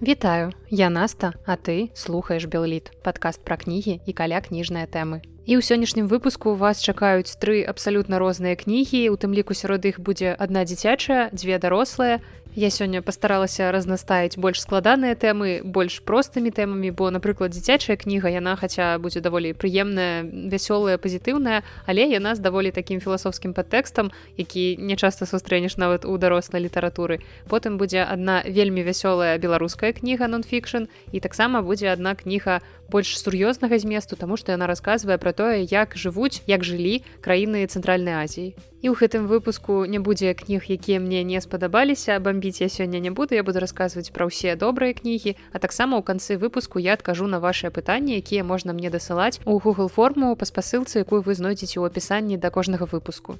Вітаю, я Наста, а ты слухаеш Белліт, падкаст пра кнігі і каля кніжныя тэмы. І ў сённяшнім выпуску вас чакаюць тры абсалютна розныя кнігі, у тым ліку сярод іх будзе адна дзіцячая, дзве дарослыя, Я сёння пастаралася разнастаіць больш складаныя тэмы больш простымі тэмамі бо напрыклад дзіцячая кніга яна хаця будзе даволі прыемная вясёлая пазітыўная але яна з даволі такім філасофскім падтэкстам які не часта сустрэнеш нават у дарослай літаратуры. Потым будзе адна вельмі вясёлая беларуская кніга нон-фікшн і таксама будзе адна кніга больш сур'ёзнага зместу таму што яна расказвае пра тое як жывуць як жылі краіны цэнтральнай азіі. І ў гэтым выпуску не будзе кніг, якія мне не спадабаліся, бамбіць я сёння не буду, я буду расказваць пра ўсе добрыя кнігі, а таксама ў канцы выпуску я адкажу на вашыя пытанні, якія можна мне дасылаць у Google форму па спасылцы, якую вы знойдзеце ў апісанні да кожнага выпуску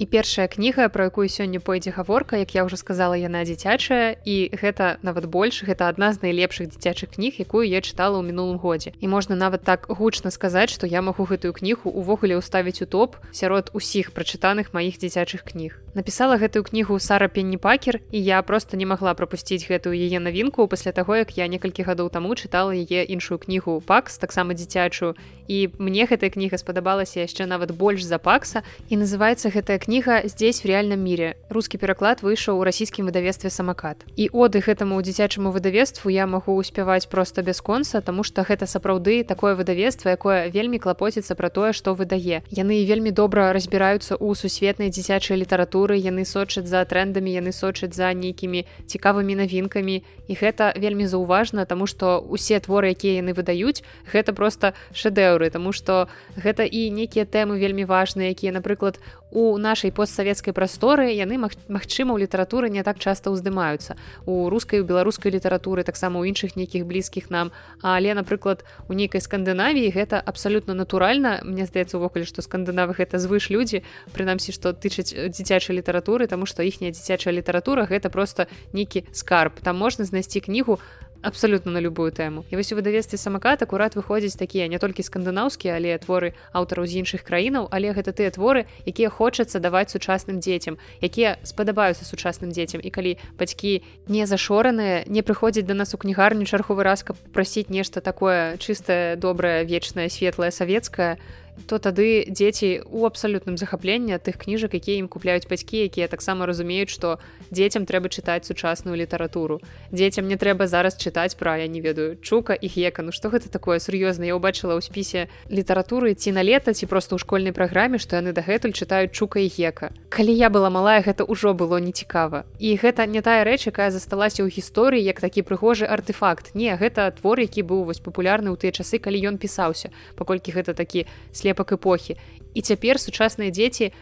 і першая кніга про якую сёння пойдзе гаворка як я уже сказала яна дзіцячая і гэта нават больш гэта адна з найлепшых дзіцячых кніг якую я чытала ў мінулым годзе. І можна нават так гучна сказаць што я магу гэтую кнігу увогуле ўставіць у топ сярод усіх прачытаных маіх дзіцячых кніг напісала гэтую кнігу сара пенні пакер і я просто не магла пропусціць гэтую яе навінку пасля таго як я некалькі гадоў таму чытала яе іншую кнігу пакс таксама дзіцячую. І мне гэтая кніга спадабалася яшчэ нават больш за пакса і называется гэтая кніга здесь в реальном мире русский пераклад выйшаў у расійскім выдавестве самакат і оды гэтаму дзіцячаму выдавеству я магу успяваць просто без конца тому что гэта сапраўды такое выдавецтва якое вельмі клапоціцца про тое что выдае. Яны вельмі добра разбіраюцца у сусветнай дзіцячай літаратуры яны сочаць за трендамі яны сочаць за нейкімі цікавымі навінкамі. І гэта вельмі заўважна тому что усе творы якія яны выдаюць гэта просто шэдэўры тому что гэта і нейкія тэмы вельмі важныя якія напрыклад у нашай постсавецкай прасторы яны магчыма ў літаратуры не так часта ўздымаюцца. У рускай у беларускай літаратуры таксама ў іншых нейкіх блізкіх нам. Але напрыклад у нейкай скандынавіі гэта абсалютна натуральна. Мне здаецца увогуле што скандынавы гэта звыш людзі прынамсі што тычаць дзіцячай літаратуры тому што іхняя дзіцячая літаратура гэта просто нейкі скарб. Там можна знайсці кнігу абсолютно на любую тэму і вось у выдавестве самакат акурат выходзяць такія не толькі скандынаўскія але творы аўтараў з іншых краінаў але гэта тыя творы якія хочацца даваць сучасным дзецям якія спадабаюцца сучасным дзецям і калі бацькі не зашораныя не прыходзяць да нас у кнігарню чарховы раз каб прасіць нешта такое чыстае добрае вечнае светлае савецкае то тады дзеці у абсалютным захапленні тых кніжак якія ім купляюць бацькі якія таксама разумеюць што дзецям трэба чытаць сучасную літаратуру. Дзецям не трэба зараз чытаць пра я не ведаю чука і гека. Ну што гэта такое сур'ёзна? Я ўбачыла ў спісе літаратуры ці на лета ці просто ў школьнай праграме што яны дагэтуль чытаюць чука і гека. Калі я была малая гэта ўжо было нецікава. І гэта не тая рэч якая засталася ў гісторыі як такі прыгожы артефакт не гэта твор які быў вось папулярны ў тыя часы калі ён пісаўся паколькі гэта такі след слепак эпохі. І цяпер сучасныя дзеці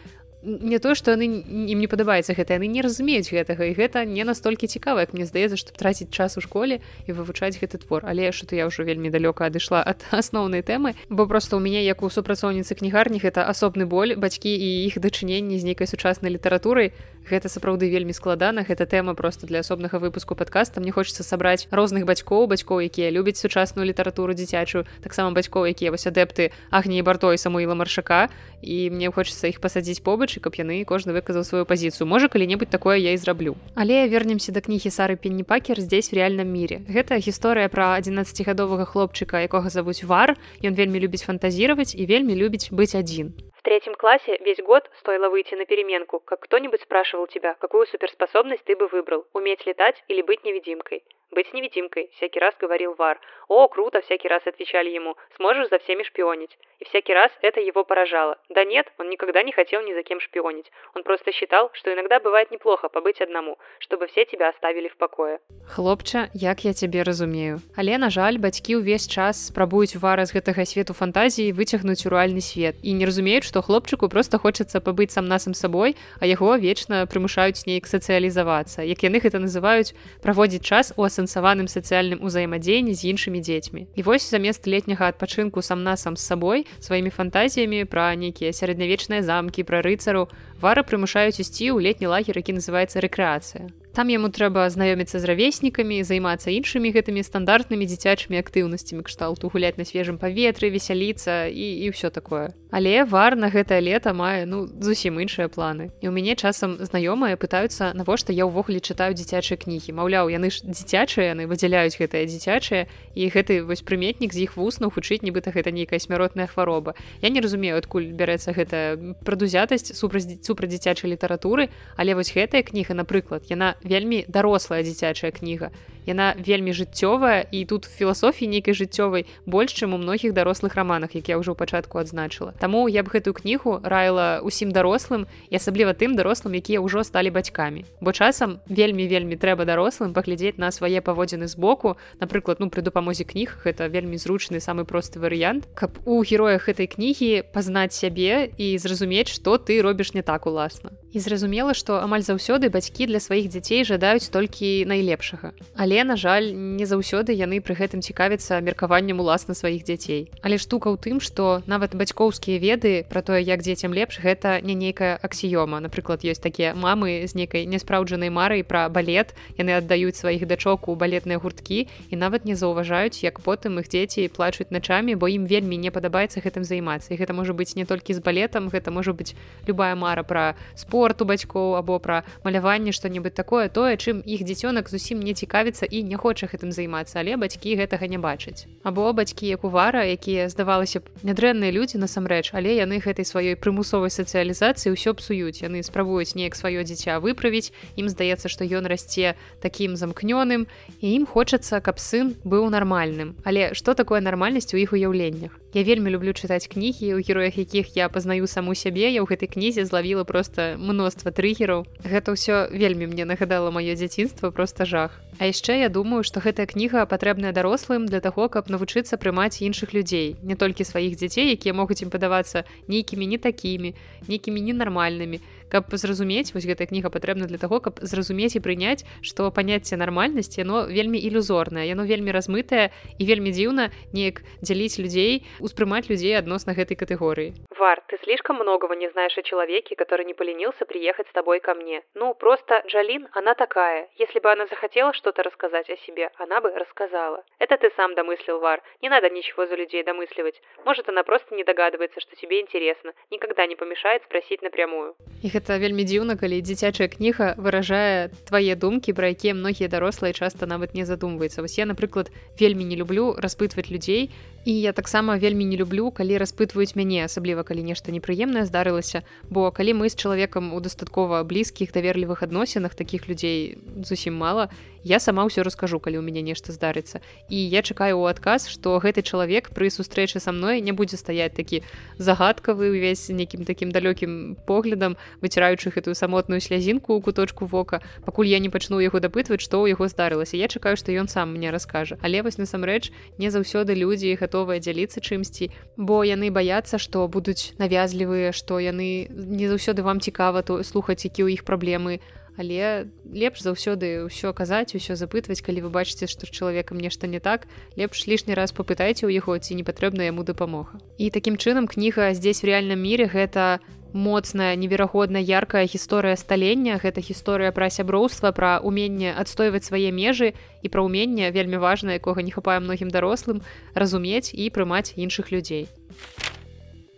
не то што яны ім не падабаецца гэта яны не разумеюць гэтага і гэта не настолькі цікава як мне здаецца што траціць час у школе і вывучаць гэты твор. Але что-то я ўжо вельмі далёка адышла ад асноўнай тэмы бо просто ў мяне як у супрацоўніцы кнігарні гэта асобны боль бацькі і іх дачыненні з нейкай сучаснай літаратурай гэта сапраўды вельмі складана. Гэта тэма просто для асобнага выпуску падкаста. Мне хочется сабраць розных бацькоў бацькоў якія любяць сучасную літаратуру дзіцячую таксама бацькоў якія вось адэпты агні бартой самуіла маршака. І мне хочется іх пасадзіць побач і каб яны кожны выказаў сваю пазіцыю. Можа калі-небудзь такое я і зраблю. Але вернемся да кнігі сары пенніпакер здесь в реальным мире гэта гісторыя пра 11гадовага хлопчыка якога завуць вар. Ён вельмі любіць фантазіраваць і вельмі любіць быць адзін третьем классе весь год стоило выйти на переменку, как кто-нибудь спрашивал тебя, какую суперспособность ты бы выбрал, уметь летать или быть невидимкой. Быть невидимкой, всякий раз говорил Вар. О, круто, всякий раз отвечали ему. Сможешь за всеми шпионить. И всякий раз это его поражало. Да нет, он никогда не хотел ни за кем шпионить. Он просто считал, что иногда бывает неплохо побыть одному, чтобы все тебя оставили в покое. Хлопча, як я тебе разумею. Але, на жаль, бацькі ўвесь час спрабуюць вара з гэтага свету фантазіі выцягнуць у рэальны свет і не разумеюць, што хлопчыку просто хочацца пабыць сам насам сабой, а яго вечна прымушаюць неяк сацыялізавацца. Як яны гэта называюць праводзіць час у асэнсаваным сацыяльным узаемадзеянні з іншымі дзецьмі і вось замест летняга адпачынку сам насам з сабой сваімі фантазіямі пра нейкія сярэднявечныя замкі пра рыцару вара прымушаюць ісці ў летні лагер які называется рэкрэацыя там яму трэба знаёміцца з равеснікамі займацца іншымі гэтымі стандартнымі дзіцячымі актыўнасцямі кшталту гуляць на свежым паветры весяліцца і і ўсё такое. Але вар на гэтае лета мае ну зусім іншыя планы. І у мяне часам знаёмыя пытаюцца навошта я ўвогуле чытаю дзіцячыя кнігі. Маўляў яны ж дзіцячыя яны выдзяляюць гэтыя дзіцячыя і гэты вось прыметнік з іх вуснуў хутчыць нібыта гэта нейкая смяротная хвароба. Я не разумею адкуль бярэцца гэта прадузятасць супраць супраць дзіцячай літаратуры але вось гэтая кніга напрыклад яна вельмі дарослая дзіцячая кніга яна вельмі жыццёвая і тут філасофіі нейкай жыццёвай больш чым у многіх дарослых раманах як я ўжо пачатку адзначыла. Таму я б гэтую кнігу раіла усім дарослым і асабліва тым дарослым якія ўжо сталі бацькамі. Бо часам вельмі вельмі трэба дарослым паглядзець на свае паводзіны з боку напрыклад ну пры дапамозе кніг гэта вельмі зручны самы просты варыянт. Каб у героях гэтай кнігі пазнаць сябе і зразумець што ты робіш не так уласна. І зразумела што амаль заўсёды бацькі для сваіх дзяцей жадаюць толькі найлепшага. Але на жаль не заўсёды яны пры гэтым цікавяцца меркаваннем уласна сваіх дзяцей. Але штука ў тым што нават бацькоўскія веды про тое як дзецям лепш гэта не нейкая аксіёма. Напрыклад ёсць такія мамы з нейкай няспраўджанай марай пра балет. Яны аддаюць сваіх дачок у балетныя гурткі і нават не заўважаюць як потым іх дзеці плачуць начамі бо ім вельмі не падабаецца гэтым займацца. І гэта можа быць не толькі з балетам гэта можа быць любая мара пра спорт у бацькоў або пра маляванне што-небудзь такое. Тое чым іх дзіцёнак зусім не цікавіцца і не хоча гэтым займацца але бацькі гэтага не бачаць. Або бацькі як увара якія здавалася б нядрэнныя людзі насамрэч але яны гэтай сваёй прымусовай сацыялізацыі ўсё псуюць. Яны спрабуюць неяк сваё дзіця выправіць ім здаецца што ён расце такім замкнёным і ім хочацца каб сын быў нармальным. Але што такое нармальнасць у іх уяўленнях Я вельмі люблю чытаць кнігі у героях якіх я пазнаю саму сябе я ў гэтай кнізе злавіла просто мноства трыгераў гэта ўсё вельмі мне нагадала маё дзяцінства просто жах. А яшчэ я думаю што гэтая кніга патрэбная дарослым для таго каб навучыцца прымаць іншых людзей не толькі сваіх дзяцей якія могуць ім падавацца нейкімі не такімі нейкімі ненармальнымі каб зразумець вось гэтая кніга патрэбна для таго каб зразумець і прыняць што паняцце нармальнасці яно вельмі ілюзорнае яно вельмі размытае і вельмі дзіўна неяк дзяліць людзей успрымаць людзей адносна гэтай катэгорыі вар ты слишком многого не знаешь о человеке который не поленился приехать с тобой ко мне ну просто джалин она такая если бы она захотела что-то рассказать о себе она бы рассказала это ты сам домыслил вар не надо ничего за людей домысливать может она просто не догадывается что тебе интересно никогда не помешает спросить напрямую и гэта вельмі дзіўна калі дзіцячая кніга выражае твае думкі пра якія многія дарослыя часта нават не задумваецца вось я напрыклад вельмі не люблю распытваць людзей і я таксама вельмі не люблю калі распытваюць мяне асабліва калі нешта непрыемнае здарылася. Бо калі мы з чалавекам у дастаткова блізкіх даверлівых адносінах таких людзей зусім мала я сама ўсё раскажу калі у мяне нешта здарыцца. І я чакаю ў адказ што гэты чалавек пры сустрэчы са мной не будзе стаяць такі загадкавы увесь нейкім такім далёкім поглядам выціраючы гэтую самотную слязінку у куточку вока пакуль я не пачну яго дапытваць што ў яго здарылася. Я чакаю што ён сам мне раскажа. Але вось насамрэч не заўсёды людзі гатовыя дзяліцца чымсьці бо яны баяцца што будуць навязлівыя што яны не заўсёды вам цікава то слухаць які ў іх праблемы. Але лепш заўсёды ўсё казаць усё запытваць калі вы бачыце што з чалавекам нешта не так лепш лішні раз попытайце ў яго ці не патрэбна яму дапамога. І такім чынам кніга здесь в реальным мире гэта моцная неверагодна яркая гісторыя сталення гэта гісторыя пра сяброўства пра уменне адстойваць свае межы і пра ўменне вельмі важна якога не хапае многім дарослым разумець і прымаць іншых людзей а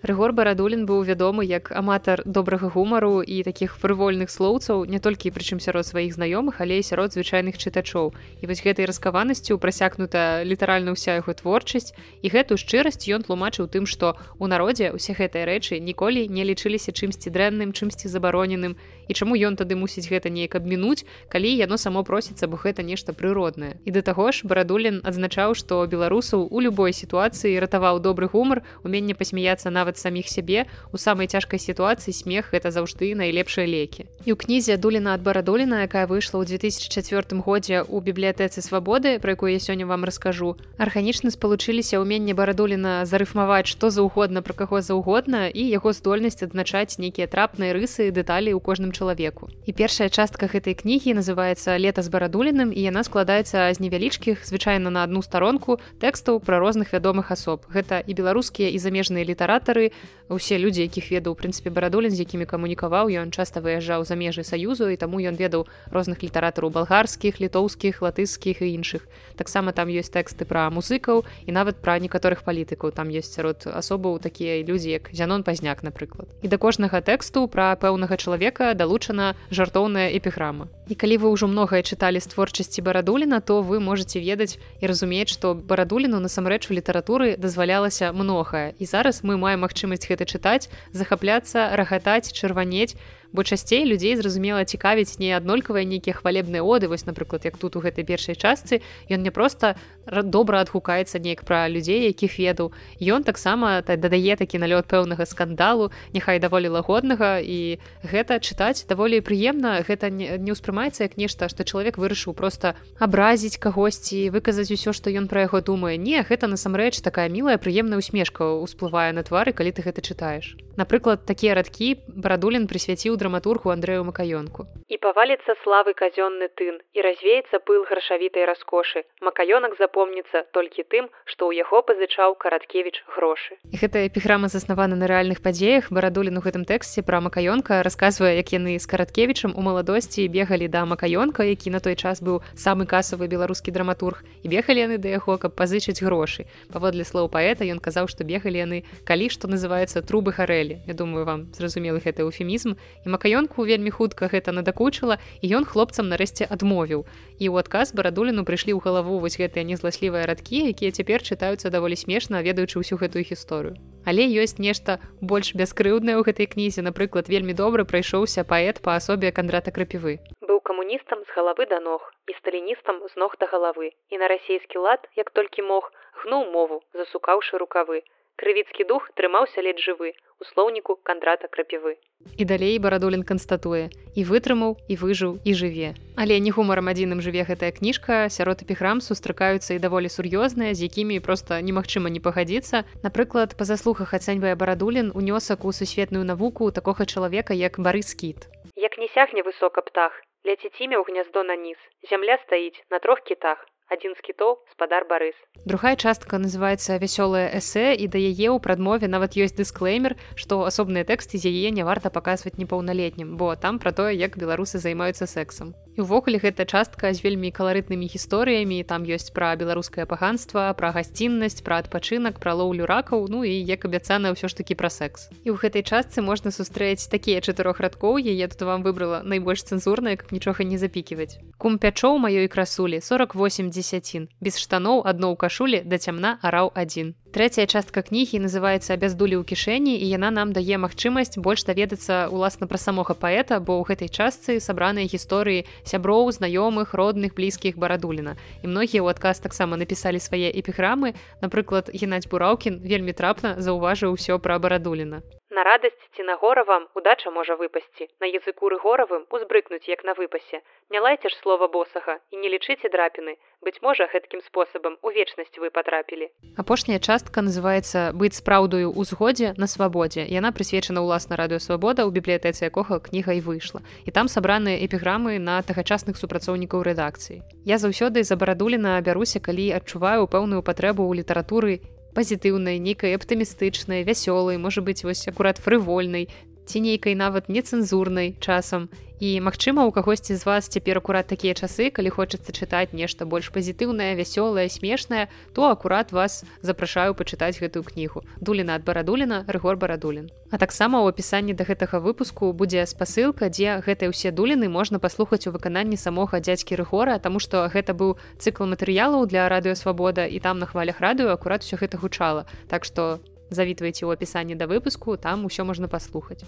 Рыгор барадулін быў вядомы як аматар добрага гумару і такіх фрывольных слоўцаў не толькі прычым сярод сваіх знаёмых, але і сярод звычайных чытачоў. І вось гэтай раскаванасцю прасякнута літаральна ўся яго творчасць і гэтую шчырасць ён тлумачыў тым, што у народзе ўсе гэтыя рэчы ніколі не лічыліся чымсьці дрэнным, чымсьці забароненым і чаму ён тады мусіць гэта неяк абмінуць, калі яно само просіцца, бо гэта нешта прыроднае. І да таго ж барадулін адзначаў, што беларусаў у любой сітуацыі ратаваў добры гумар, уменне пасмяяцца нават саміх сябе у самай цяжкай сітуацыі смех гэта заўжды найлепшыя лекі і ў кнізе дуліна ад барадуліна якая выйшла ў 2004 годзе у бібліятэцы свабоды про якую я сёння вам раскажу арганічна спалучыліся ўменне барадуліна зарыфмаваць што заўгодна пра каго заўгодна і яго здольнасць адзначаць нейкія трапныя рысы дэталі ў кожным чалавеку і першая частка гэтай кнігі называется лета з барадуліным і яна складаецца з невялічкіх звычайна на одну старонку тэкстаў пра розных вядомых асоб гэта і беларускія і замежныя літаратары усе людзі якіх ведаў прынцыпе барадулін з якімі камунікаваў ён часта выязджаў за межы саюзу і таму ён ведаў розных літаратараў балгарскіх літоўскіх латыскіх і іншых таксама там ёсць тэксты пра музыкаў і нават пра некаторых палітыкаў там ёсць сярод асобаў такія людзі як зянон пазняк напрыклад. І да кожнага тэксту пра пэўнага чалавека далучана жартоўная эпіграма. І калі вы ўжо многае чыталі з творчасці барадуліна то вы можете ведаць і разумець што барадуліну насамрэч у літаратуры дазвалялася многае. І зараз мы маем магчымасць гэта чытаць захапляцца рагатаць чырванець бо часцей людзей зразумела цікавіць не аднолькавыя нейкія хвалебныя оды вось напрыклад як тут у гэтай першай частцы ён не проста добра адгукаецца неяк пра людзей якіх ведаў. Ён таксама дадае такі налёт пэўнага скандалу няхай даволі лагоднага і гэта чытаць даволі прыемна гэта не ўспрымаецца як нешта што чалавек вырашыў просто абразіць кагосьці выказаць усё што ён пра яго думае. Не гэта насамрэч такая мілая прыемная усмешка ўсплывае на твары калі ты гэта чытаеш напрыклад такія радкі барадулін прысвяціў драматургу Андрею Макаёнку. І паваліцца славы казённы тын і развеецца пыл грашавітай раскошы. Макаёнак запомніцца толькі тым, што ў яго пазычаў караткевіч грошы. І гэтая эпіграма заснавана на рэальных падзеях барадулін у гэтым тэксце пра Макаёнка расказвае, як яны з караткевічам у маладосці бегалі да Макаёнка, які на той час быў самы касавы беларускі драматург і бегалі яны да яго, каб пазычыць грошы. Паводле слоў паэта ён казаў, што бегалі яны калі што называецца трубы гарэлі. Я думаю вам зразумелы гэты эфемізм і макаёнку вельмі хутка гэта надакучыла і ён хлопцам нарэшце адмовіў. І ў адказ барадуліну прыйшлі ў галаву вось гэтыя незласлівыя радкі якія цяпер чытаюцца даволі смешна ведаючы ўсю гэтую гісторыю. Але ёсць нешта больш бяскрыўднае ў гэтай кнізе. Напрыклад вельмі добра прайшоўся паэт па асобе кандрата крапівы. Быў камуністам з галавы да ног і сталіністам з ног да галавы. І на расійскі лад як толькі мог гнуў мову засукаўшы рукавы крывіцкі дух трымаўся ледь жывы у слоўніку кандрата крапівы. І далей барадулін канстатуе і вытрымаў і выжыў і жыве. Але не гумарам адзіным жыве гэтая кніжка сярод эпіграм сустракаюцца і даволі сур'ёзныя з якімі проста немагчыма не пагадзіцца. Напрыклад па заслухах ацэньвае барадулін унёсак у сусветную навуку такога чалавека як барыс кіт. Як не сягне высока птах ляціць імя ў гняздо на ніз зямля стаіць на трох кітах адзін з кітоў спадар барыс другая частка называется вясёлая эсэ і да яе ў прадмове нават ёсць дысклеймер што асобныя тэксты з яе не варта паказваць непаўналетнім бо там пра тое як беларусы займаюцца сексам і ўвогуле гэта частка з вельмі каларытнымі гісторыямі. Там ёсць пра беларускае паганства пра гасціннасць пра адпачынак пра лоўлю ракаў ну і як абяцана ўсё ж такі пра секс. І ў гэтай частцы можна сустрэць такія чатырох радкоў яе тут вам выбрала найбольш цэнзурная каб нічога не запіківаць кум пячоў маёй красулі 48 10 дзесяцін. Без штаноў адно ў кашулі да цямна араў адзін Трэцяя частка кнігі называецца бяздулі ў кішэні і яна нам дае магчымасць больш даведацца уласна пра самога паэта бо ў гэтай частцы сабраныя гісторыі сяброў знаёмых родных блізкіх барадуліна і многія ў адказ таксама напісалі свае эпіграмы напрыклад геннадзь бураўкін вельмі трапна заўважыў усё пра барадуліна На радасць ці на гора вам удача можа выпасці. На языку рыгоравым узбрыкнуць як на выпасе. Не лайце ж слова босага і не лічыце драпіны. Быць можа гэткім спосабам у вечнасць вы патрапілі. Апошняя частка называется быць спраўдаю ўзгодзе на свабодзе яна прысвечана ўласна радыёвабода ў бібліятэцы якога кніга і выйшла. І там сабраныя эпіграмы на тагачасных супрацоўнікаў рэдакцыі. Я заўсёды за барадуліна бяруся калі адчуваю пэўную патрэбу ў літаратуры пазітыўнай нейкай аптымістычнай вясёлай можа быць вось акурат фрывольнай ці нейкай нават нецэнзурнай часам. І магчыма у кагосьці з вас цяпер акурат такія часы калі хочацца чытаць нешта больш пазітыўнае вясёлае смешнае то акурат вас запрашаю пачытаць гэтую кнігу. Дуліна ад барадуліна рэгор барадулін. А таксама ў апісанні да гэтага выпуску будзе спасылка дзе гэтыя ўсе дуліны можна паслухаць у выкананні самога дзядзькі рэгора таму што гэта быў цыкл матэрыялаў для радыёвабода і там на хвалях радыё акурат усё гэта гучала. Так што завітвайце ў апісанні да выпуску там усё можна паслухаць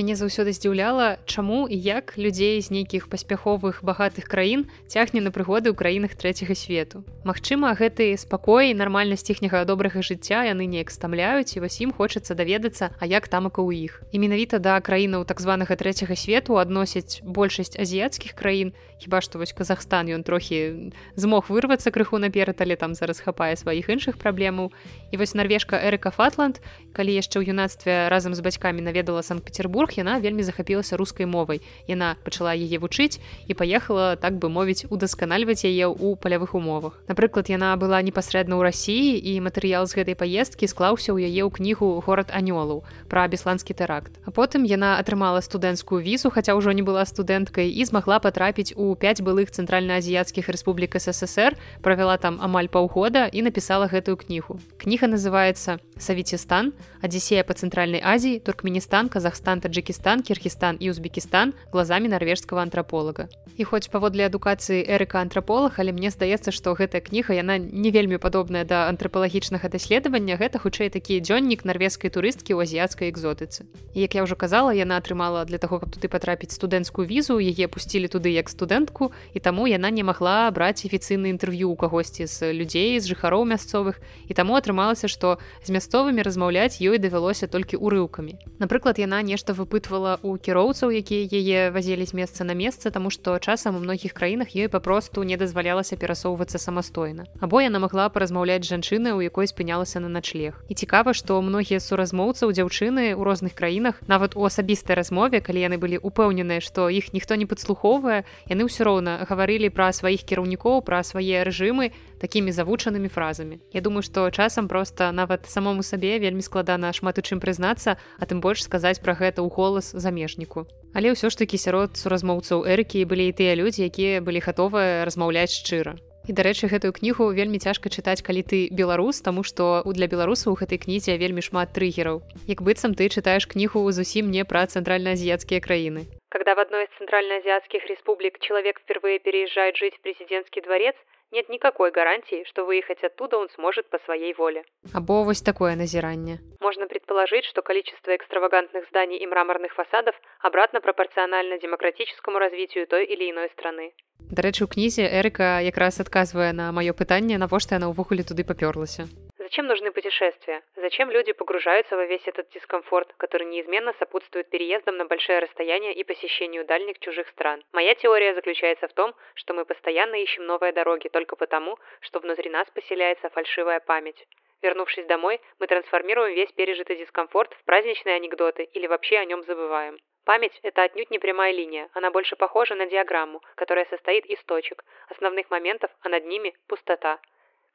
мяне заўсёды здзіўляла чаму і як людзей з нейкіх паспяховых багатых краін цягне на прыгоды ў краінах трэцяга свету. Магчыма гэты спакой нармальнасць іхняга добрага жыцця яны неяк стамляюць і вось ім хочацца даведацца а як тамака ў іх. І менавіта да краінаў так званага трэцяга свету адносяць большасць азіяцкіх краін хіба што вось Казахстан ён трохі змог вырвацца крыху наперад але там зараз хапае сваіх іншых праблемаў. І вось нарвежка эрыка фатланд калі яшчэ ў юнацтве разам з бацькамі наведала санкт-петербург петербург яна вельмі захапілася рускай мовай. Яна пачала яе вучыць і паехала так бы мовіць удасканальваць яе ў палявых умовах. Напрыклад яна была непасрэдна ў рассіі і матэрыял з гэтай паездкі склаўся ў яе ў кнігу горад анёлаў пра бесланскі тэракт. А потым яна атрымала студэнцкую візу хаця ўжо не была студэнткай і змагла патрапіць у 5 былых цэнтральна-азіяцкіх рэспублік ссср правяла там амаль паўгода і напісала гэтую кнігу. Кніга называется савецістан адзісея по цэнтральнай азіі. Туркменістан казахстан таджикістан киргизстан і узбекістан глазамі нарвежскага антраполага і хоць паводле адукацыі эрыка антраполаг але мне здаецца што гэтая кніга яна не вельмі падобная да антрапалагічнага даследавання гэта хутчэй такі дзённік нарвежскай турысткі ў азіяцкай экзотыцы. Як я ўжо казала яна атрымала для таго каб туды патрапіць студэнцкую візу яе пусцілі туды як студэнтку і таму яна не магла браць афіцыйны інтэрв'ю у кагосьці з людзей з жыхароў мясцовых. І таму атрымалася што з мясцовымі размаўляць ёй давялося толькі урыўкамі. Напрыклад яна нешта выпытвала у кіроўцаў якія яе вазелі з месца на месца таму што часам у многіх краінах ёй папросту не дазвалялася перасоўвацца самастойна. Або яна магла паразмаўляць жанчыны у якой спынялася на начлег. І цікава што многія суразмоўцаў дзяўчыны ў розных краінах нават у асабістай размове калі яны былі упэўненыя што іх ніхто не падслухоўвае яны ўсё роўна гаварылі пра сваіх кіраўнікоў пра свае рэжымы такімі завучанымі фразамі Я думаю што часам проста нават самому сабе вельмі складана шмат у чым прызнацца а тым больш сказаць пра гэта ў голас замежніку. Але ўсё ж такі сярод суразмоўцаў эрыкі былі і тыя людзі якія былі гатовыя размаўляць шчыра. Дарэчы гэтую кнігу вельмі цяжка чытаць калі ты беларус таму што у для беларусаў у гэтай кнізе вельмі шмат трыгераў як быццам ты чытаеш кнігу зусім не пра цэнтральна-азіяцкія краіны когда в одной из центральноазиатских республик человек впервые переезжает жить в президентский дворец нет никакой гарантии, что выехать оттуда он сможет по своей воле. Або вось такое назиранне. Можно предположить, что количество экстравагантных зданий и мраморных фасадов обратно пропорционально демократическому развитию той или иной страны. Дарэчы, у кнізе Эрыка якраз адказвае на маё пытанне, навошта яна ўвогуле туды папёрлася. Зачем нужны путешествия? Зачем люди погружаются во весь этот дискомфорт, который неизменно сопутствует переездам на большое расстояние и посещению дальних чужих стран? Моя теория заключается в том, что мы постоянно ищем новые дороги только потому, что внутри нас поселяется фальшивая память. Вернувшись домой, мы трансформируем весь пережитый дискомфорт в праздничные анекдоты или вообще о нем забываем. Память – это отнюдь не прямая линия, она больше похожа на диаграмму, которая состоит из точек, основных моментов, а над ними – пустота.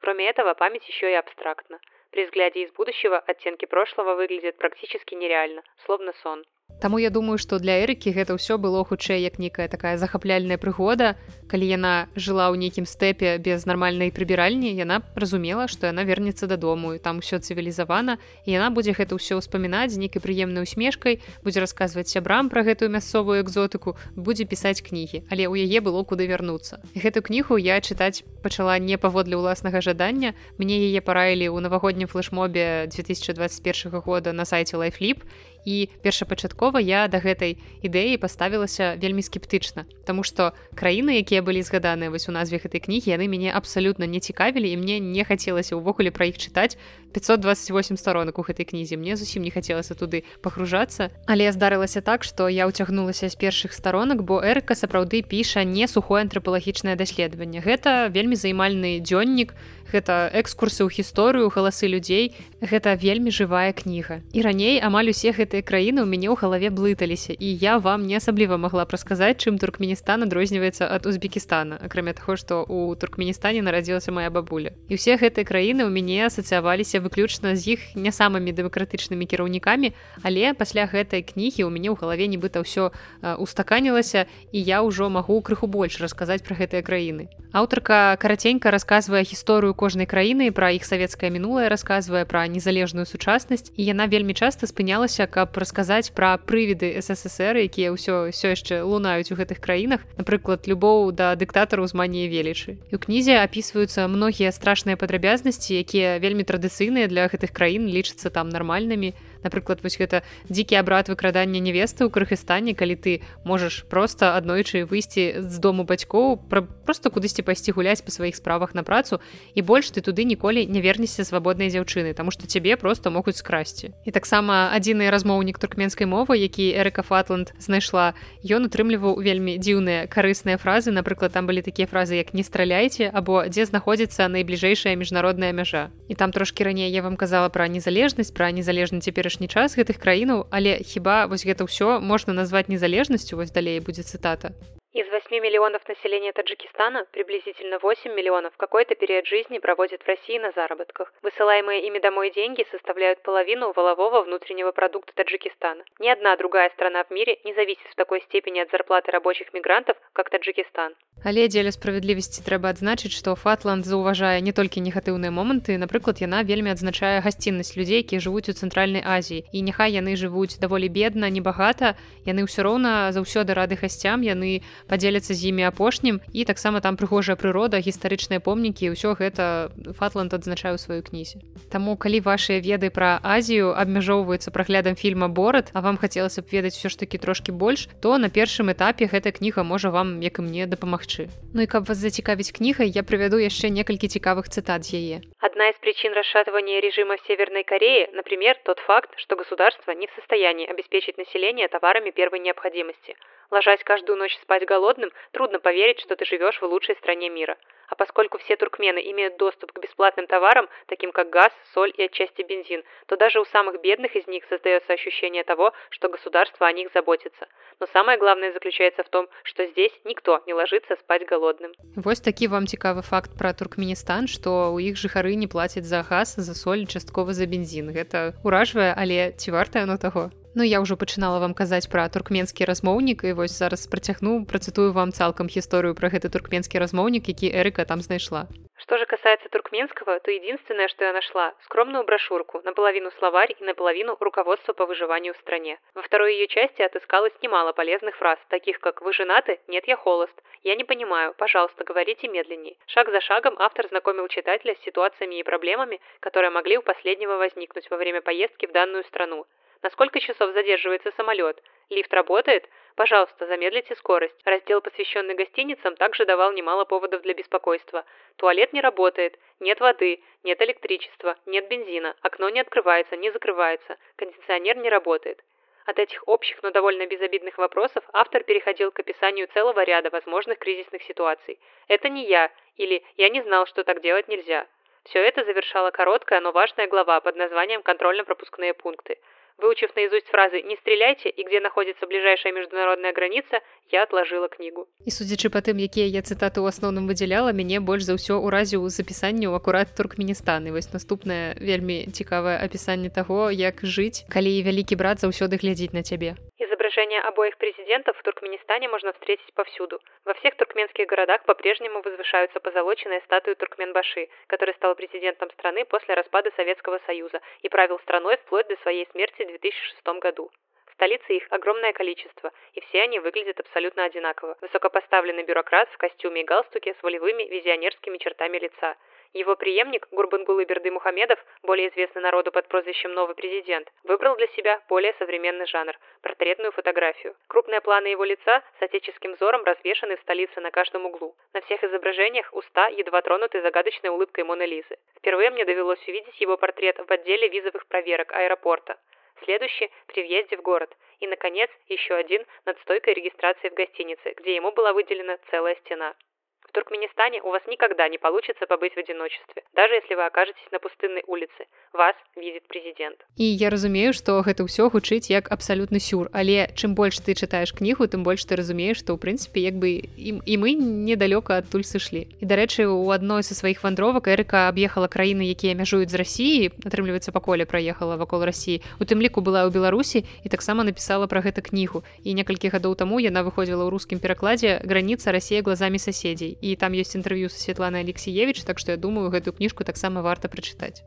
Кроме этого, память еще и абстрактна. При взгляде из будущего оттенки прошлого выглядят практически нереально, словно сон. Таму я думаю, што для эрыкі гэта ўсё было хутчэй як нейкая такая захапляльная прыгода. Калі яна жыла ў нейкім стэпе без нармальнай прыбіральні, яна разумела, што яна вернецца дадому і там усё цывілізавана і яна будзе гэта ўсё ўспамінаць з нейкай прыемнай усмешкай, будзе расказваць сябрам пра гэтую мясцовую экзотыку, будзе пісаць кнігі, але ў яе было куды вярнуцца. Гэтую кнігу я чытаць пачала не паводле ўласнага жадання. Мне яе параілі ў навагоднім флешмобе 2021 года на сайце лайфліп і першапачаткова я да гэтай ідэі паставілася вельмі скептычна Таму што краіны якія былі згаданыя вось у назве гэтай кнігі яны мяне абсалютна не цікавілі і мне не хацелася ўвогуле пра іх чытаць. 528 сторонак у гэтай кнізе мне зусім не хацелася туды пагружацца. Але здарылася так што я ўцягнулася з першых сторонак бо эрка сапраўды піша не сухое антрапалагічнае даследаванне. Гэта вельмі займальны дзённік гэта экскурсы ў гісторыю галасы людзей гэта вельмі жывая кніга. І раней амаль усе гэтыя краіны ў мяне ў галаве блыталіся і я вам не асабліва магла прасказаць чым туркменістан адрозніваецца ад узбекістана акрамя таго што у туркменістане нарадзілася моя бабуля. І ўсе гэтыя краіны ў мяне асацыяваліся выключна з іх не самымі дэмакратычнымі кіраўнікамі але пасля гэтай кнігі ў мяне ў галаве нібыта ўсё устаканілася і я ўжо магу крыху больш расказаць пра гэтыя краіны. Аўтарка караценька расказвае гісторыю кожнай краіны пра іх савецкае мінулае расказвае пра незалежную сучаснасць і яна вельмі часта спынялася каб расказаць пра прывіды ссср якія ўсё все яшчэ лунаюць у гэтых краінах. Напрыклад любоў да дыктатару з маніяй велічы. І у кнізе опісваюцца многія страшныя падрабязнасці якія вельмі традыцыйныя для гэтых краін лічацца там нармальнымі напрыклад вось гэта дзікі абрад выкрадання невесты ў кыргызстане калі ты можаш просто аднойчы выйсці з дому бацькоў пра просто кудысьці пайсці гуляць па сваіх справах на працу і больш ты туды ніколі не вернешся свабоднай дзяўчыны таму што цябе просто могуць скрасці. І таксама адзіны размоўнік туркменскай мовы які эрыка фатланд знайшла ён утрымліваў вельмі дзіўныя карысныя фразы. Напрыклад там былі такія фразы як не страляйце або дзе знаходзіцца найбліжэйшая міжнародная мяжа і там трошки раней я вам казала пра незалежнасць пра незалежны цяперашні апошні час гэтых краінаў але хіба вось гэта ўсё можна назваць незалежнасцю? Вось далей будзе цытата Из 8 миллионов населения Таджикистана приблизительно 8 миллионов в какой-то период жизни проводят в России на заработках. Высылаемые ими домой деньги составляют половину волового внутреннего продукта Таджикистана. Ни одна другая страна в мире не зависит в такой степени от зарплаты рабочих мигрантов, как Таджикистан. Але дзеля справядлівасці трэба адзначыць, што Фатланд заўважае не толькі негатыўныя моманты, напрыклад, яна вельмі адзначае гасціннасць людзей, якія жывуць у цэнтральнай Азіі. І няхай яны жывуць даволі бедна, небагата, яны ўсё роўна заўсёды рады гасцям, яны падзеляцца з імі апошнім. І таксама там прыгожая прырода гістарычныя помнікі ўсё гэта фатланд адзначаю сваю кнізе. Таму калі вашыя веды пра азію абмяжоўваюцца праглядам фільма борат а вам хацелася б ведаць все ж таки трошки больш то на першым этапе гэта кніга можа вам як і мне дапамагчы. Ну і каб вас зацікавіць кнігай я прывяду яшчэ некалькі цікавых цытат з яе. Одна из причин расшатывания режима Северной Корее, например, тот факт, что государство не в состоянии обеспечить население товарами первой необходимости – Ложась каждую ночь спать голодным, трудно поверить, что ты живешь в лучшей стране мира. А поскольку все туркмены имеют доступ к бесплатным товарам, таким как газ, соль и отчасти бензин, то даже у самых бедных из них создается ощущение того, что государство о них заботится. Но самое главное заключается в том, что здесь никто не ложится спать голодным. Вось такі вам цікавы факт про Туркменістан, што ў іх жыхары не плацяць за газ, за соль, часткова за бензін. Гэта уражвае, але ці вартае оно таго? Ну я ўжо пачынала вам казаць пра туркменскі размоўнік і вось зараз працягну працытую вам цалкам гісторыю пра гэты туркменскі размоўнік які эрыка там знайшла Что же касается туркменского, то единственное, что я нашла – скромную брошюрку, наполовину словарь и наполовину руководство по выживанию в стране. Во второй ее части отыскалось немало полезных фраз, таких как «Вы женаты? Нет, я холост». «Я не понимаю. Пожалуйста, говорите медленнее». Шаг за шагом автор знакомил читателя с ситуациями и проблемами, которые могли у последнего возникнуть во время поездки в данную страну. На сколько часов задерживается самолет? Лифт работает? Пожалуйста, замедлите скорость. Раздел, посвященный гостиницам, также давал немало поводов для беспокойства. Туалет не работает, нет воды, нет электричества, нет бензина, окно не открывается, не закрывается, кондиционер не работает. От этих общих, но довольно безобидных вопросов автор переходил к описанию целого ряда возможных кризисных ситуаций. «Это не я» или «Я не знал, что так делать нельзя». Все это завершала короткая, но важная глава под названием «Контрольно-пропускные пункты». Выучив наизусть фразы «не стреляйте» и «где находится ближайшая международная граница», я отложила книгу. І судзячы па тым, якія я цытаты ў асноўным выдзяляла, мяне больш за ўсё ўразіў запісанне ў акурат Туркменістан. І вось наступнае вельмі цікавае апісанне таго, як жыць, калі вялікі брат заўсёды глядзіць на цябе. Изображения обоих президентов в Туркменистане можно встретить повсюду. Во всех туркменских городах по-прежнему возвышаются позолоченные статуи Туркменбаши, который стал президентом страны после распада Советского Союза и правил страной вплоть до своей смерти в 2006 году. В столице их огромное количество, и все они выглядят абсолютно одинаково. Высокопоставленный бюрократ в костюме и галстуке с волевыми визионерскими чертами лица – его преемник Гурбангулы Берды Мухамедов, более известный народу под прозвищем «Новый президент», выбрал для себя более современный жанр – портретную фотографию. Крупные планы его лица с отеческим взором развешаны в столице на каждом углу. На всех изображениях уста едва тронуты загадочной улыбкой Моны Лизы. Впервые мне довелось увидеть его портрет в отделе визовых проверок аэропорта. Следующий – при въезде в город. И, наконец, еще один над стойкой регистрации в гостинице, где ему была выделена целая стена. В Туркменистане у вас никогда не получится побыть в одиночестве, даже если вы окажетесь на пустынной улице. Вас видит президент. І я разумею, што гэта ўсё гучыць як абсалютны сюр, але чым больш ты чытаеш кнігу, тым больш ты разумееш, што ў прынцыпе як бы і, і мы недалёка адтуль сышлі. І дарэчы, у адной са сваіх вандровак эрыка аб'ехала краіны, якія мяжуюць з рассіі, атрымліваецца па коле праехала вакол рассіі. У тым ліку была ў Беларусі і таксама напісала пра гэта кнігу. І некалькі гадоў таму яна выходзіла ў рускім перакладзе граніца рассія глазамі соседзей і там ёсць інтэрв'ю са Светлана Алексеевич так што я думаю гэтую кніжку таксама варта прачытаць.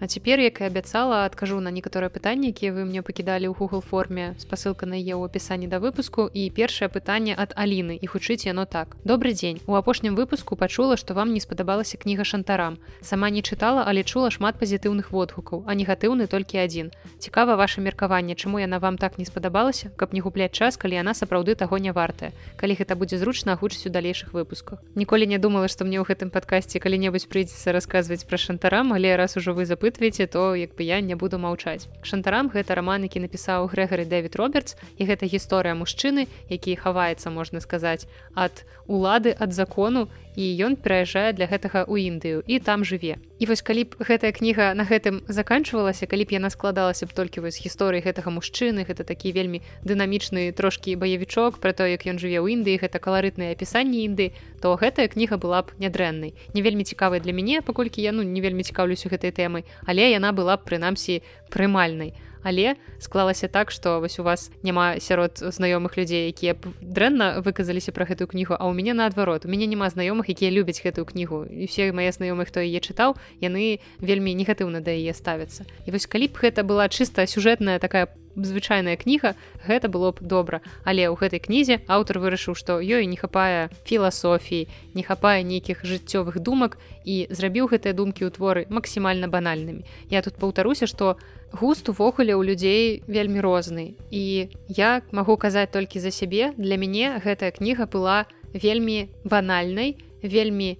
А цяпер як і абяцала адкажу на некаторыя пытанні якія вы мне пакідалі ў google форме спасылка на е ў опісанні да выпуску. І першае пытанне ад Аліны і хутчыць яно так. Добрый дзень у апошнім выпуску пачула што вам не спадабалася кніга шантарам сама не чытала але чула шмат пазітыўных водгукаў а негатыўны толькі адзін цікава ваше меркаванне. Чаму яна вам так не спадабалася? Каб не губляць час калі яна сапраўды таго не вартая калі гэта будзе зручна агучыць у далейшых выпусках ніколі не думала што мне ў гэтым падкасці калі-небудзь прыйдзецца расказваць пра шантарам але раз ужо вы запы выпытваеце то як бы я не буду маўчаць. Шантарам гэта роман які напісаў грэгары дэвид робертс і гэта гісторыя мужчыны які хаваецца можна сказаць ад улады ад закону і ён пераязджае для гэтага ў індыю і там жыве. І вось калі б гэтая кніга на гэтым заканчвалася калі б яна складалася б толькі вось гісторыі гэтага мужчыны гэта такі вельмі дынамічны трошкі баявічок про то як ён жыве ў індыі гэта каларытнае апісанне інды то гэтая кніга была б нядрэннай. Не вельмі цікавай для мяне паколькі я ну не вельмі цікаўлюся гэтай тэмай але яна была б прынамсі прымальнай. а але склалася так что вось у вас няма сярод знаёмых людзей якія дрэнна выказаліся про гэтую кнігу а у мяне наадварот. У мяне няма знаёмых якія любяць гэтую кнігу. І все мае знаёмых хто яе чытаў яны вельмі негатыўна да яе ставяцца. І вось калі б гэта была чыста сюжэтная такая звычайная кніга гэта было б добра. Але ў гэтай кнізе аўтар вырашыў што ёй не хапае філасофіі не хапае нейкіх жыццёвых думак і зрабіў гэтыя думкі ў творы максімальна банальнымі. Я тут паўтаруся што у густ увогуле ў людзей вельмі розны. І я магу казаць толькі за сябе для мяне гэтая кніга была вельмі банальнай вельмі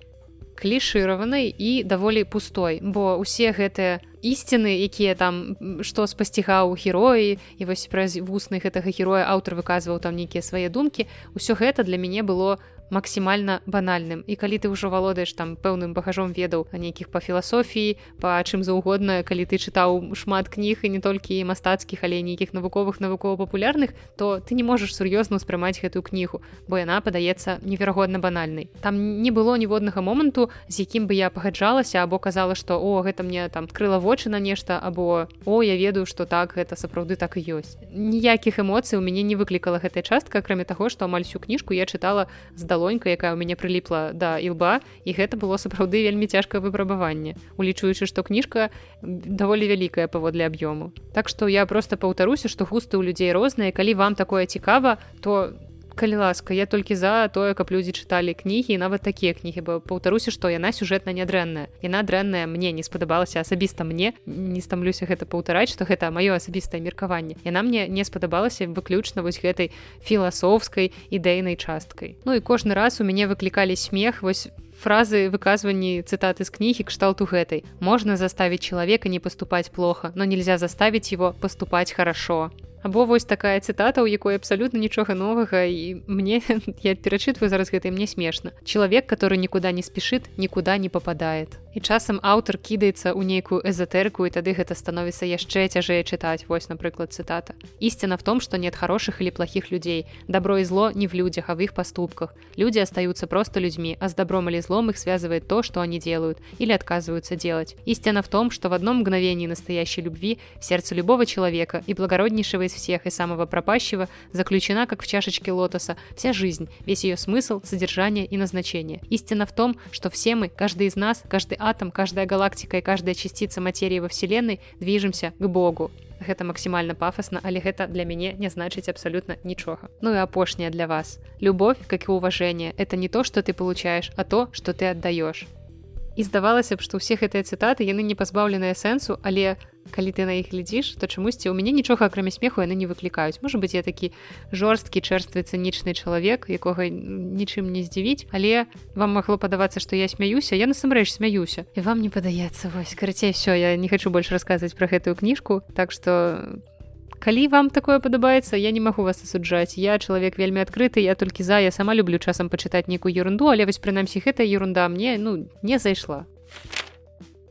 клішыраванай і даволі пустой. Бо усе гэтыя ісціны якія там што спасцігаў героі і вось праз вусны гэтага героя аўтар выказваў там нейкія свае думкі ўсё гэта для мяне было максімальна банальным. І калі ты ўжо валодаеш там пэўным багажом ведаў нейкіх па філасофіі па чым заўгодна калі ты чытаў шмат кніг і не толькі мастацкіх але нейкіх навуковых навукова-папулярных то ты не можаш сур'ёзна ўспрымаць гэтую кнігу бо яна падаецца неверагодна банальнай. Там не было ніводнага моманту з якім бы я пагаджалася або казала што о гэта мне там крыла вочы на нешта або о я ведаю што так гэта сапраўды так і ёсць ніякіх эмоцый у мяне не выклікала гэтая частка акрамя таго што амаль всю кніжку я чытала здала далонька якая ў мяне прыліпла да ілба і гэта было сапраўды вельмі цяжкае выпрабаванне улічуючы што кніжка даволі вялікая паводле аб'ёму. Так што я просто паўтаруся што густы ў людзей розныя калі вам такое цікава то калі ласка я толькі за тое каб людзі чыталі кнігі нават такія кнігі бо паўтаруся што яна сюжэтна нядрэнная яна дрэнная мне не спадабалася асабіста мне. Не стамлюся гэта паўтараць што гэта маё асабістае меркаванне яна мне не спадабалася выключна вось гэтай філасофскай ідэйнай часткай Ну і кожны раз у мяне выклікалі смех вось фразы выказванні цытаты з кнігі кшталту гэтай можна заставить человека не поступать плохо но нельзя заставить его поступать хорошо або вось такая цытата у якой абсалютна нічога новага і мне я перачытваю зараз гэта мне смешна. Чалавек который никуда не спешит никуда не попадает і часам аўтар кідаецца ў нейкую эзотэрыку і тады гэта становіцца яшчэ цяжэй чытаць вось напрыклад цытата істина в том что нет хороших или плохих людей добро и зло не в людях а в их поступках люди остаются просто людьми а с добром или злом их связывает то что они делают или отказываются делать истина в том что в одном мгновении настоящей любви в сердце любого человека и благороднейшего из всех и самого пропащего заключена как в чашечке лотоса вся жизнь весь ее смысл содержание и назначение истина в том что все мы каждый из нас каждый атом, каждая галактика и каждая частица материи во Вселенной движемся к Богу. Гэта максімальна пафасна, але гэта для мяне не значыць абсалютна нічога. Ну і апошняе для вас. Любовь, как і уважение, это не то, что ты получаешь, а то, что ты отдаешь. І здавалася б, што ўсе гэтыя цытаты яны не пазбаўленыя сэнсу, але калі ты на іх глядзіш то чамусьці у мяне нічога акрамя смеху яны не выклікаюць. Можа быть я такі жорсткі чэрствы цынічны чалавек якога нічым не здзівіць але вам магло падавацца што я смяюся я насамрэч смяюся. І вам не падаецца вось карацей все я не хочу больш расказваць про гэтую кніжку так что калі вам такое падабаецца я не магу вас асуджаць я чалавек вельмі адкрыты я толькі за я сама люблю часам пачытаць нейкую ерунду але вось прынамсі гэтая ерунда. Мне ну не зайшла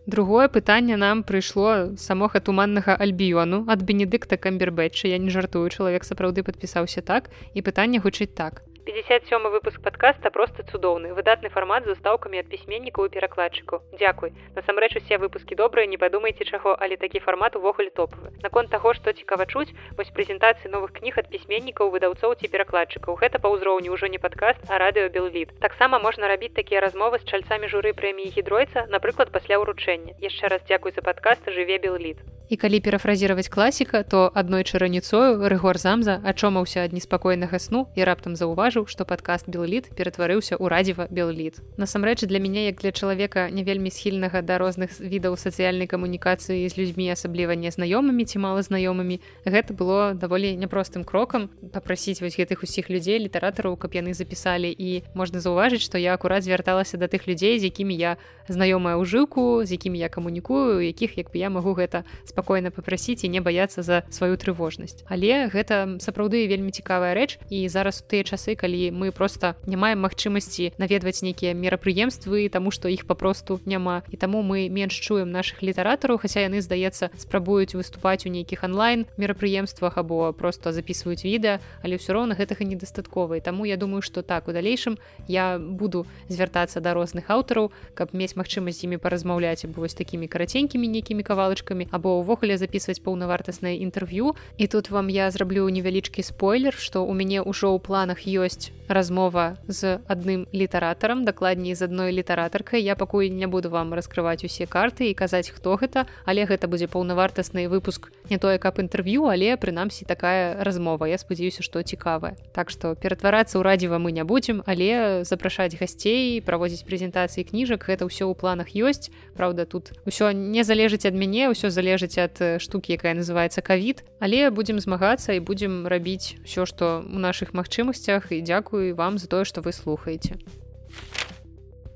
Другое пытанне нам прыйшло самога туманнага альбіёну ад бенедыкта камбербэтча. Я не жартую чалавек сапраўды падпісаўся так і пытанне гучыць так 57 выпуск подкаста просто цудоўны выдатны фармат з устаўкамі ад пісьменнікаў і перакладчыкаў Дякуй насамрэч усе выпускі добрыя не падумайце чаго але такі фармат увогуле топавы наконт таго што цікава чуць вось прэзентацыі новых кніг ад пісьменнікаў выдаўцоў ці перакладчыкаў. Гэта па ўзроўню ўжо не падкаст а радыо белвід таксама можна рабіць такія размовы з чальцамі журы прэміі гідройца напрыклад пасля ўручэння. Яшчэ раз дзякуй за падкаст жыве беллід і калі перафразіраваць класіка то аднойчы раніцою рэгор замза ачомаўся ад неспакойнага сну і раптам заўважыў што падкаст белліт ператварыўся ў радзіва белліт насамрэч для мяне як для чалавека не вельмі схільнага да розных відаў сацыяльнай камунікацыі з людзьмі асабліва незнаёмымі ці мала знаёмымі гэта было даволі няпростым крокам папрасіць вось гэтых усіх людзей літаратараў каб яны запісалі. І можна заўважыць што я акурат звярталася да тых людзей з якімі я знаёмая ўжыўку з якімі я камунікую якіх як бы я магу гэта спа спакойна попрасіць і не баяцца за сваю трывожнасць. Але гэта сапраўды вельмі цікавая рэч і зараз тыя часы калі мы просто не маем магчымасці наведваць нейкія мерапрыемствы таму што іх папросту няма. І таму мы менш чуем наших літаратараў хаця яны здаецца спрабуюць выступаць у нейкіх онлайн мерапрыемствах або просто записываюць відэа але ўсё роўна гэтага недастаткова. І таму я думаю что так у далейшым я буду звяртацца да розных аўтараў каб мець магчымасць імі паразмаўляць або вось такімі караценькімі нейкімі кавалачкамі або ўвогуле записываць паўнавартаснае інтэрв'ю і тут вам я зраблю невялічкі спойлер что у мяне ўжо ў планах ёсць размова з адным літаратарам дакладней з адной літаратаркай я пакуль не буду вам раскрываць усе карты і казаць хто гэта але гэта будзе паўнавартасны выпуск не тое каб інтэрв'ю але прынамсі такая размова. Я спадзяюся што цікавая. Так што ператварацца ў радзіва мы не будзем але запрашаць гасцей праводзіць прэзентацыі кніжак гэта ўсё ў планах ёсць. Праўда тут усё не залежыць ад мяне ўсё залежыць ад штукі якая называется кавід але будзем змагацца і будзем рабіць все што у наших магчымасцях і дзякую вам за тое што вы слухаеце.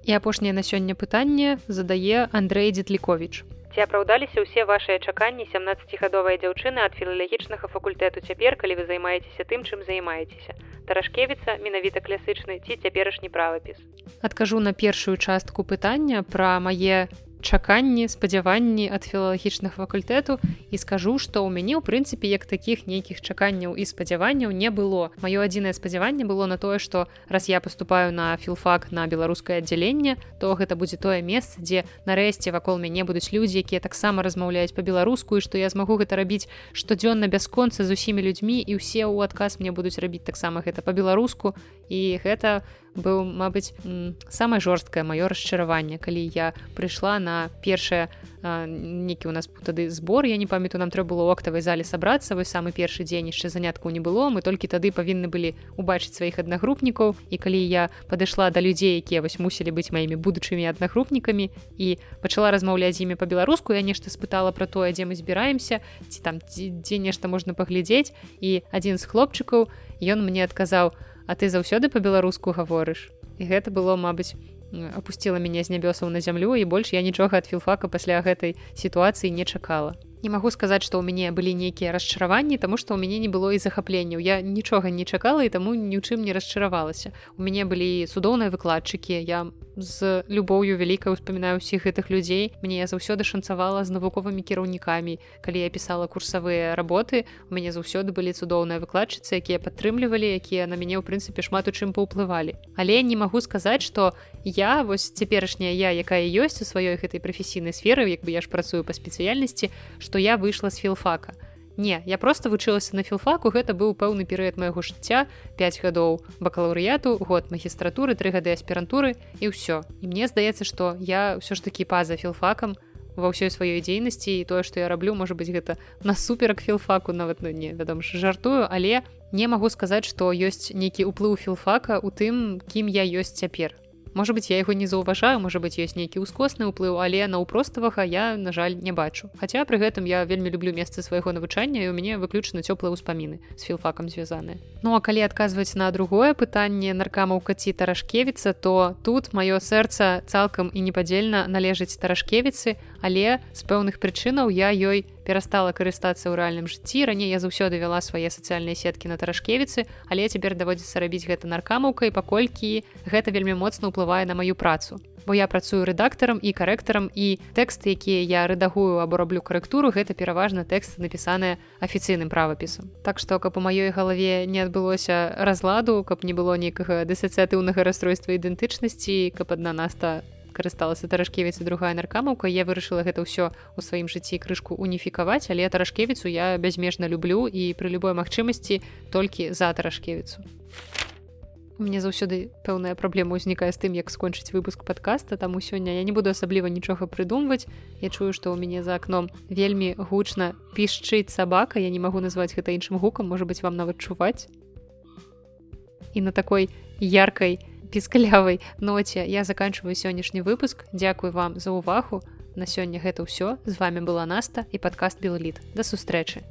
І апошняе на сёння пытанне задае Андрей дзетлікович ці апраўдаліся ўсе вашыя чаканні 17гадовыя дзяўчыны ад філалагічнага факультэту цяпер калі вы займаецеся тым чым займаецеся? Тарашкевіца менавіта класычны ці цяперашні правапіс? Адкажу на першую частку пытання пра мае чаканні спадзяванні ад філалагічных факультэту і скажу што ў мяне ў прынцыпе як такіх нейкіх чаканняў і спадзяванняў не было. Маё адзінае спадзяванне было на тое што раз я поступаю на філфак на беларускае аддзяленне то гэта будзе тое месца дзе нарэшце вакол мяне будуць людзі якія таксама размаўляюць па-беларуску што я змагу гэта рабіць штодзённа бясконца з усімі людзьмі і ўсе ў адказ мне будуць рабіць таксама гэта па-беларуску. І гэта быў мабыць самае жорсткае маё расчараванне калі я прыйшла на першае нейкі у нас тады збор. Я не памятаю нам трэба было октавай зале сабрацца вось самы першы дзень яшчэ заняткаў не было. Мы толькі тады павінны былі убачыць сваіх аднагрупнікаў. І калі я падышла да людзей якія вось мусілі быць маімі будучымі аднагрупнікамі і пачала размаўляць з імі па-беларуску я нешта спытала про тое дзе мы збіраемся ці там дзе, нешта можна паглядзець. І адзін з хлопчыкаў ён мне адказаў А ты заўсёды па-беларуску гаворыш. І гэта было, мабыць, апусціла мяне з нябёсаў на зямлю і больш я нічога ад філфака пасля гэтай сітуацыі не чакала. Не магу сказаць, што ў мяне былі нейкія расчараванні, таму што ў мяне не было і захапленняў. Я нічога не чакала і таму ні ў чым не расчаравалася. У мяне былі цудоўныя выкладчыкі. Я з любоўю вялікай успамінаю ўсіх гэтых людзей. Мне заўсёды шанцавала з навуковымі кіраўнікамі. Калі я пісала курсавыя работы, у мяне заўсёды былі цудоўныя выкладчыцы, якія падтрымлівалі, якія на мяне ў прынцыпе шмат у чым паўплывалі. Але не магу сказаць, што я вось цяперашняя я, якая ёсць у сваёй гэтай прафесійнай сферы, як бы я ж працую па спецыяльнасці, што я выйшла з філфака. Не, я просто вучылася на філфаку, гэта быў пэўны перыяд майго жыцця, 5 гадоў бакалаўрыяту, год магістратуры, тры гады аспірантуры і ўсё. І мне здаецца, што я ўсё ж такі па-за філфакам ва ўсёй сваёй дзейнасці і тое, што я раблю, можа быць гэта насуперак філфаку, нават ну, не вядом ж жартую, але не магу сказаць, што ёсць нейкі ўплыў філфака у тым, кім я ёсць цяпер можа быть я яго не заўважаю можа быть ёсць нейкі ўскосны ўплыў але наўпроставага я на жаль не бачу. Хаця пры гэтым я вельмі люблю месца свайго навучання і у мяне выключана цёплыя ўспаміны з філфакам звязаныя. Ну а калі адказваць на другое пытанне наркамаўка ці таражкевіца то тут маё сэрца цалкам і непадзельна належыць таражкевіцы але з пэўных прычынаў я ёй перастала карыстацца ў рэальным жыцці. Раней я заўсёды вяла свае сацыяльныя сеткі на таражкевіцы але цяпер даводзіцца рабіць гэта наркамаўкай паколькі гэта вельмі моцна ўплывае на маю працу. Бо я працую рэдактарам і карэктарам і тэксты якія я рэдагую або раблю карэктуру гэта пераважна тэксты напісаныя афіцыйным правапісам. Так што каб у маёй галаве не адбылося разладу каб не было нейкага дысацыятыўнага расстройства ідэнтычнасці каб адна наста карысталася таражкевіцы другая наркамаўка. Я вырашыла гэта ўсё у сваім жыцці крышку уніфікаваць але таражкевіцу я бязмежна люблю і пры любой магчымасці толькі за таражкевіцу мне заўсёды пэўная праблема ўзнікае з тым як скончыць выпуск подкаста таму сёння я не буду асабліва нічога прыдумваць. Я чую што ў мяне за акном вельмі гучна пішчыць сабака я не магу назваць гэта іншым гукам можа быть вам нават чуваць. І на такой яркай не піскалявай ноце. Я заканчиваю сённяшні выпуск. Дзякую вам за ўвагу на сёння гэта ўсё. З вами была наста і падкаст белліт да сустрэчы